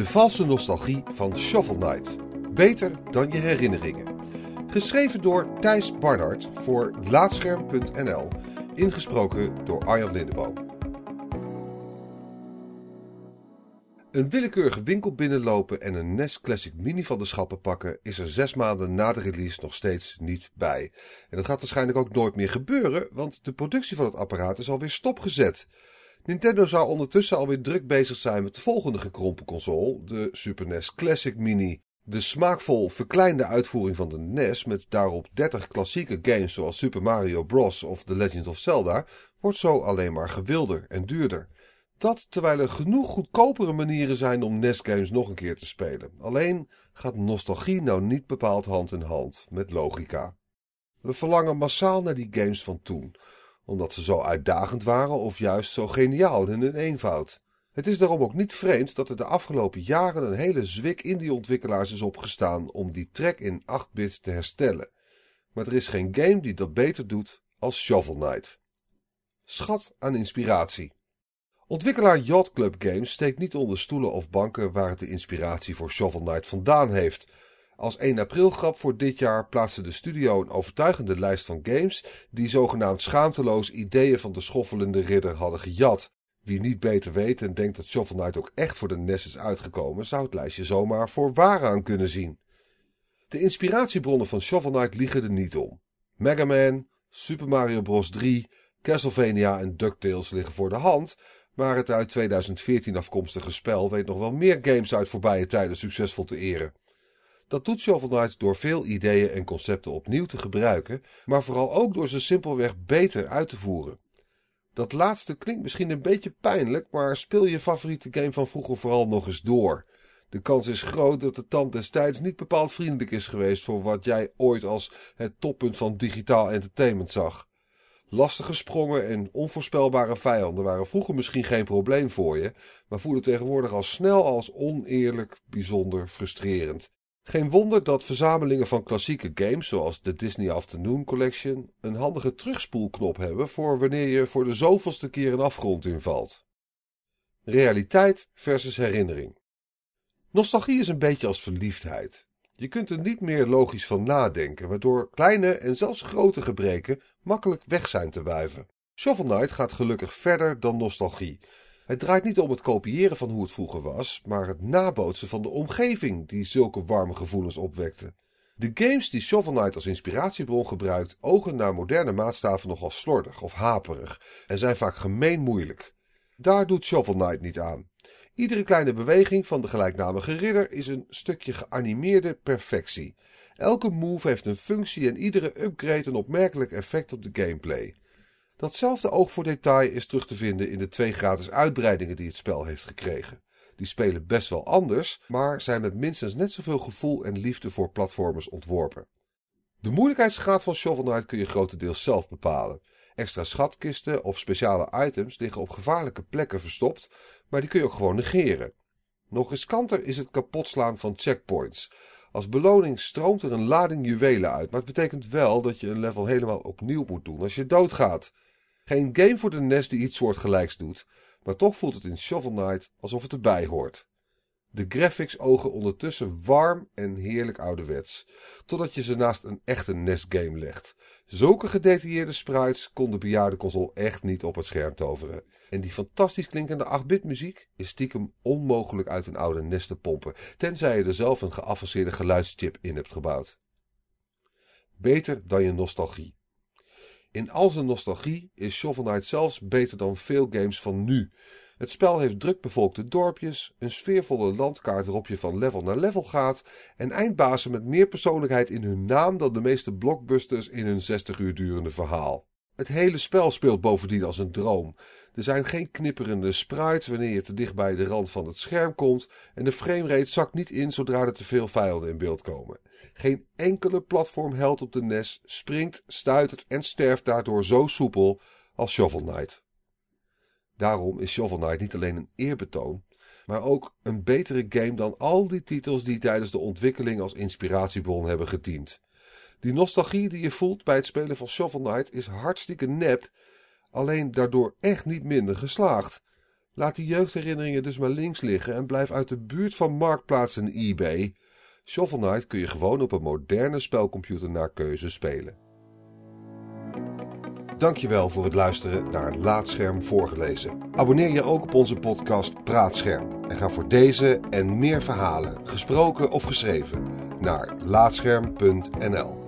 De valse nostalgie van Shovel Knight. Beter dan je herinneringen. Geschreven door Thijs Barnard voor Laatscherm.nl. Ingesproken door Arjan Lindeboom. Een willekeurige winkel binnenlopen en een NES Classic Mini van de schappen pakken is er zes maanden na de release nog steeds niet bij. En dat gaat waarschijnlijk ook nooit meer gebeuren, want de productie van het apparaat is alweer stopgezet. Nintendo zou ondertussen alweer druk bezig zijn met de volgende gekrompen console, de Super NES Classic Mini. De smaakvol verkleinde uitvoering van de NES met daarop 30 klassieke games zoals Super Mario Bros. of The Legend of Zelda wordt zo alleen maar gewilder en duurder. Dat terwijl er genoeg goedkopere manieren zijn om NES-games nog een keer te spelen. Alleen gaat nostalgie nou niet bepaald hand in hand met logica. We verlangen massaal naar die games van toen, omdat ze zo uitdagend waren of juist zo geniaal in hun eenvoud. Het is daarom ook niet vreemd dat er de afgelopen jaren een hele zwik indie-ontwikkelaars is opgestaan om die track in 8-bit te herstellen. Maar er is geen game die dat beter doet als Shovel Knight. Schat aan inspiratie. Ontwikkelaar Yacht Club Games steekt niet onder stoelen of banken waar het de inspiratie voor Shovel Knight vandaan heeft. Als 1 april grap voor dit jaar plaatste de studio een overtuigende lijst van games die zogenaamd schaamteloos ideeën van de schoffelende ridder hadden gejat. Wie niet beter weet en denkt dat Shovel Knight ook echt voor de NES is uitgekomen, zou het lijstje zomaar voor waar aan kunnen zien. De inspiratiebronnen van Shovel Knight liegen er niet om. Mega Man, Super Mario Bros. 3, Castlevania en DuckTales liggen voor de hand, maar het uit 2014 afkomstige spel weet nog wel meer games uit voorbije tijden succesvol te eren. Dat doet Shovel Knight door veel ideeën en concepten opnieuw te gebruiken, maar vooral ook door ze simpelweg beter uit te voeren. Dat laatste klinkt misschien een beetje pijnlijk, maar speel je favoriete game van vroeger vooral nog eens door. De kans is groot dat de tand destijds niet bepaald vriendelijk is geweest voor wat jij ooit als het toppunt van digitaal entertainment zag. Lastige sprongen en onvoorspelbare vijanden waren vroeger misschien geen probleem voor je, maar voelen tegenwoordig al snel als oneerlijk bijzonder frustrerend. Geen wonder dat verzamelingen van klassieke games, zoals de Disney Afternoon Collection, een handige terugspoelknop hebben voor wanneer je voor de zoveelste keer een afgrond invalt. Realiteit versus herinnering. Nostalgie is een beetje als verliefdheid. Je kunt er niet meer logisch van nadenken, waardoor kleine en zelfs grote gebreken makkelijk weg zijn te wuiven. Shovel Knight gaat gelukkig verder dan nostalgie. Het draait niet om het kopiëren van hoe het vroeger was, maar het nabootsen van de omgeving die zulke warme gevoelens opwekte. De games die Shovel Knight als inspiratiebron gebruikt, ogen naar moderne maatstaven nogal slordig of haperig en zijn vaak gemeen moeilijk. Daar doet Shovel Knight niet aan. Iedere kleine beweging van de gelijknamige ridder is een stukje geanimeerde perfectie. Elke move heeft een functie en iedere upgrade een opmerkelijk effect op de gameplay. Datzelfde oog voor detail is terug te vinden in de twee gratis uitbreidingen die het spel heeft gekregen. Die spelen best wel anders, maar zijn met minstens net zoveel gevoel en liefde voor platformers ontworpen. De moeilijkheidsgraad van Shovel Knight kun je grotendeels zelf bepalen. Extra schatkisten of speciale items liggen op gevaarlijke plekken verstopt, maar die kun je ook gewoon negeren. Nog riskanter is het kapotslaan van checkpoints. Als beloning stroomt er een lading juwelen uit, maar het betekent wel dat je een level helemaal opnieuw moet doen als je doodgaat. Geen game voor de NES die iets soortgelijks doet, maar toch voelt het in Shovel Knight alsof het erbij hoort. De graphics ogen ondertussen warm en heerlijk ouderwets, totdat je ze naast een echte NES-game legt. Zulke gedetailleerde sprites kon de bejaarde console echt niet op het scherm toveren. En die fantastisch klinkende 8-bit muziek is stiekem onmogelijk uit een oude NES te pompen, tenzij je er zelf een geavanceerde geluidschip in hebt gebouwd. Beter dan je nostalgie. In al zijn nostalgie is Shovel zelfs beter dan veel games van nu. Het spel heeft drukbevolkte dorpjes, een sfeervolle landkaart waarop je van level naar level gaat en eindbazen met meer persoonlijkheid in hun naam dan de meeste blockbusters in hun 60 uur durende verhaal. Het hele spel speelt bovendien als een droom. Er zijn geen knipperende sprites wanneer je te dicht bij de rand van het scherm komt en de framerate zakt niet in zodra er te veel vijanden in beeld komen. Geen enkele platformheld op de NES springt, stuitert en sterft daardoor zo soepel als Shovel Knight. Daarom is Shovel Knight niet alleen een eerbetoon, maar ook een betere game dan al die titels die tijdens de ontwikkeling als inspiratiebron hebben gediend. Die nostalgie die je voelt bij het spelen van Shovel Knight is hartstikke nep, alleen daardoor echt niet minder geslaagd. Laat die jeugdherinneringen dus maar links liggen en blijf uit de buurt van Marktplaats en eBay. Shovel Knight kun je gewoon op een moderne spelcomputer naar keuze spelen. Dankjewel voor het luisteren naar Laatscherm voorgelezen. Abonneer je ook op onze podcast Praatscherm en ga voor deze en meer verhalen, gesproken of geschreven, naar laatscherm.nl.